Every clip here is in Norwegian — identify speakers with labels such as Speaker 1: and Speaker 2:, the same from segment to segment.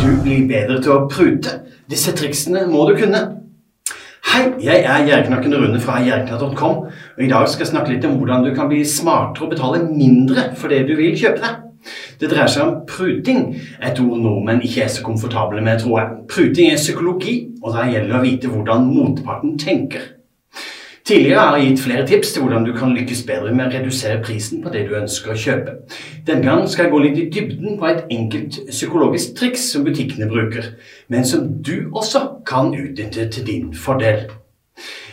Speaker 1: du bli bedre til å prute? Disse triksene må du kunne. Hei, jeg er Gjerdeknakken Rune fra gjerdeknakk.com, og i dag skal jeg snakke litt om hvordan du kan bli smartere og betale mindre for det du vil kjøpe deg. Det dreier seg om pruting, et ord nordmenn ikke er så komfortable med, tror jeg. Pruting er psykologi, og da gjelder det å vite hvordan motparten tenker. Tidligere har jeg gitt flere tips til hvordan du kan lykkes bedre med å redusere prisen på det du ønsker å kjøpe. Denne gang skal jeg gå litt i dybden på et enkelt psykologisk triks som butikkene bruker, men som du også kan utnytte til din fordel.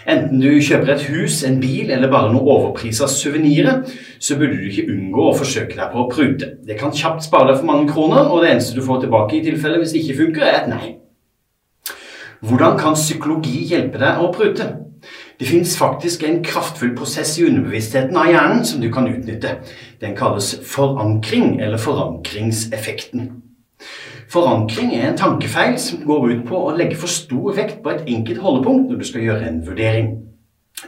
Speaker 1: Enten du kjøper et hus, en bil eller bare noe overprisa suvenirer, så burde du ikke unngå å forsøke deg på å prute. Det kan kjapt spare deg for mange kroner, og det eneste du får tilbake i tilfelle hvis det ikke funker, er et nei. Hvordan kan psykologi hjelpe deg å prute? Det fins faktisk en kraftfull prosess i underbevisstheten av hjernen som du kan utnytte. Den kalles forankring, eller forankringseffekten. Forankring er en tankefeil som går ut på å legge for stor vekt på et enkelt holdepunkt når du skal gjøre en vurdering.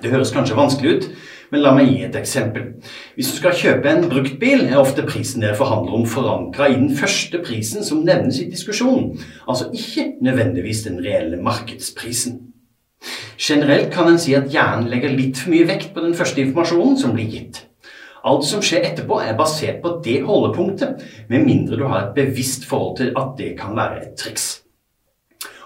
Speaker 1: Det høres kanskje vanskelig ut, men la meg gi et eksempel. Hvis du skal kjøpe en bruktbil, er ofte prisen dere forhandler om forankra i den første prisen som nevnes i diskusjonen, altså ikke nødvendigvis den reelle markedsprisen. Generelt kan en si at hjernen legger litt for mye vekt på den første informasjonen som blir gitt. Alt som skjer etterpå, er basert på det holdepunktet, med mindre du har et bevisst forhold til at det kan være et triks.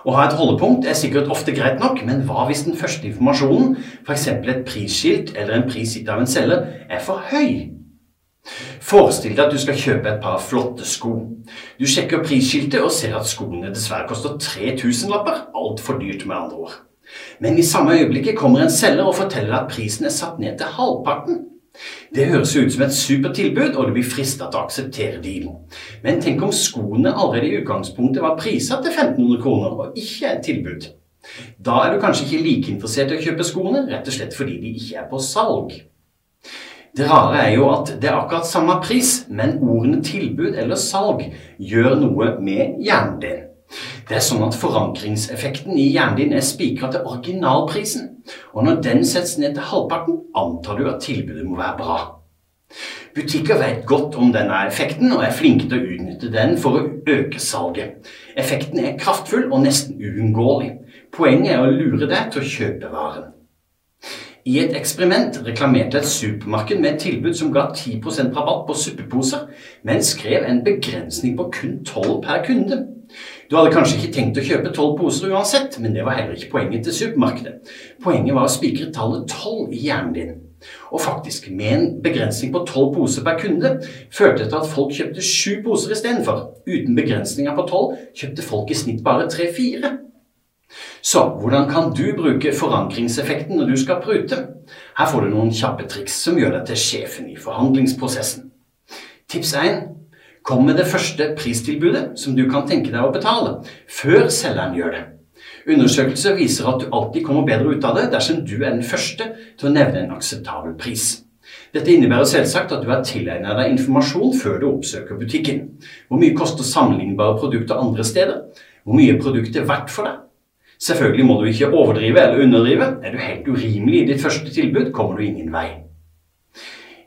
Speaker 1: Å ha et holdepunkt er sikkert ofte greit nok, men hva hvis den første informasjonen, f.eks. et prisskilt eller en pris gitt av en selger, er for høy? Forestill deg at du skal kjøpe et par flotte sko. Du sjekker prisskiltet og ser at skoene dessverre koster 3000 lapper. Altfor dyrt, med andre ord. Men i samme øyeblikket kommer en selger og forteller at prisen er satt ned til halvparten. Det høres ut som et supert tilbud, og du blir frista til å akseptere dealen. Men tenk om skoene allerede i utgangspunktet var prisa til 1500 kroner, og ikke et tilbud. Da er du kanskje ikke like interessert i å kjøpe skoene, rett og slett fordi de ikke er på salg. Det rare er jo at det er akkurat samme pris, men ordene tilbud eller salg gjør noe med hjernen din. Det er sånn at Forankringseffekten i hjernen din er spikra til originalprisen. Og når den settes ned til halvparten, antar du at tilbudet må være bra. Butikker vet godt om denne effekten og er flinke til å utnytte den for å øke salget. Effekten er kraftfull og nesten uunngåelig. Poenget er å lure deg til å kjøpe varen. I et eksperiment reklamerte et supermarked med et tilbud som ga 10% rabatt på suppeposer, men skrev en begrensning på kun 12 per kunde. Du hadde kanskje ikke tenkt å kjøpe tolv poser uansett, men det var heller ikke poenget til supermarkedet. Poenget var å spikre tallet tolv i hjernen din. Og faktisk, med en begrensning på tolv poser per kunde, førte det til at folk kjøpte sju poser istedenfor. Uten begrensninger på tolv kjøpte folk i snitt bare tre-fire. Så hvordan kan du bruke forankringseffekten når du skal prute? Her får du noen kjappe triks som gjør deg til sjefen i forhandlingsprosessen. Tips 1. Kom med det første pristilbudet som du kan tenke deg å betale, før selgeren gjør det. Undersøkelser viser at du alltid kommer bedre ut av det dersom du er den første til å nevne en akseptabel pris. Dette innebærer selvsagt at du har tilegnet deg informasjon før du oppsøker butikken. Hvor mye koster sammenlignbare produkter andre steder? Hvor mye er produktet verdt for deg? Selvfølgelig må du ikke overdrive eller underdrive. Er du helt urimelig i ditt første tilbud, kommer du ingen vei.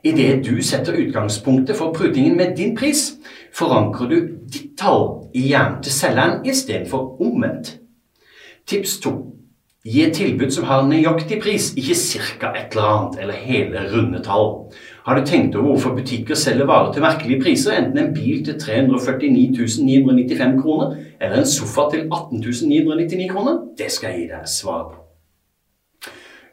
Speaker 1: Idet du setter utgangspunktet for prutingen med din pris, forankrer du ditt tall i hjernen til selgeren istedenfor omvendt. Tips 2. Gi et tilbud som har nøyaktig pris, ikke ca. et eller annet eller hele runde tall. Har du tenkt over hvorfor butikker selger varer til merkelige priser, enten en bil til 349 995 kroner eller en sofa til 18 999 kroner? Det skal jeg gi deg svar på.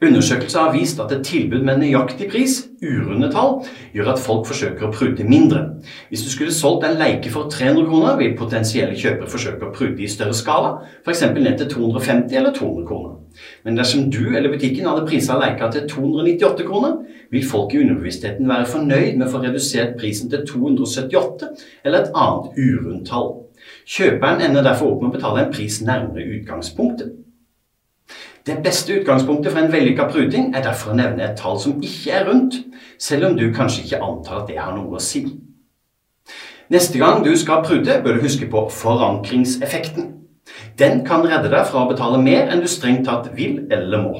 Speaker 1: Undersøkelser har vist at et tilbud med nøyaktig pris, urunde tall, gjør at folk forsøker å prute mindre. Hvis du skulle solgt en leike for 300 kroner, vil potensielle kjøpere forsøke å prute i større skala, f.eks. ned til 250 eller 200 kroner. Men dersom du eller butikken hadde prisa leika til 298 kroner, vil folk i underbevisstheten være fornøyd med å få redusert prisen til 278 eller et annet urundt tall. Kjøperen ender derfor opp med å betale en pris nærmere utgangspunktet. Det beste utgangspunktet for en vellykka pruting er derfor å nevne et tall som ikke er rundt, selv om du kanskje ikke antar at det har noe å si. Neste gang du skal prute, bør du huske på forankringseffekten. Den kan redde deg fra å betale mer enn du strengt tatt vil eller må.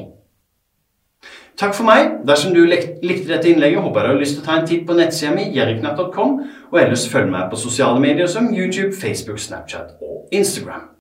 Speaker 1: Takk for meg. Dersom du likte dette innlegget, håper jeg du har lyst til å ta en titt på nettsida mi, jerriknatt.com, og ellers følg meg på sosiale medier som YouTube, Facebook, Snapchat og Instagram.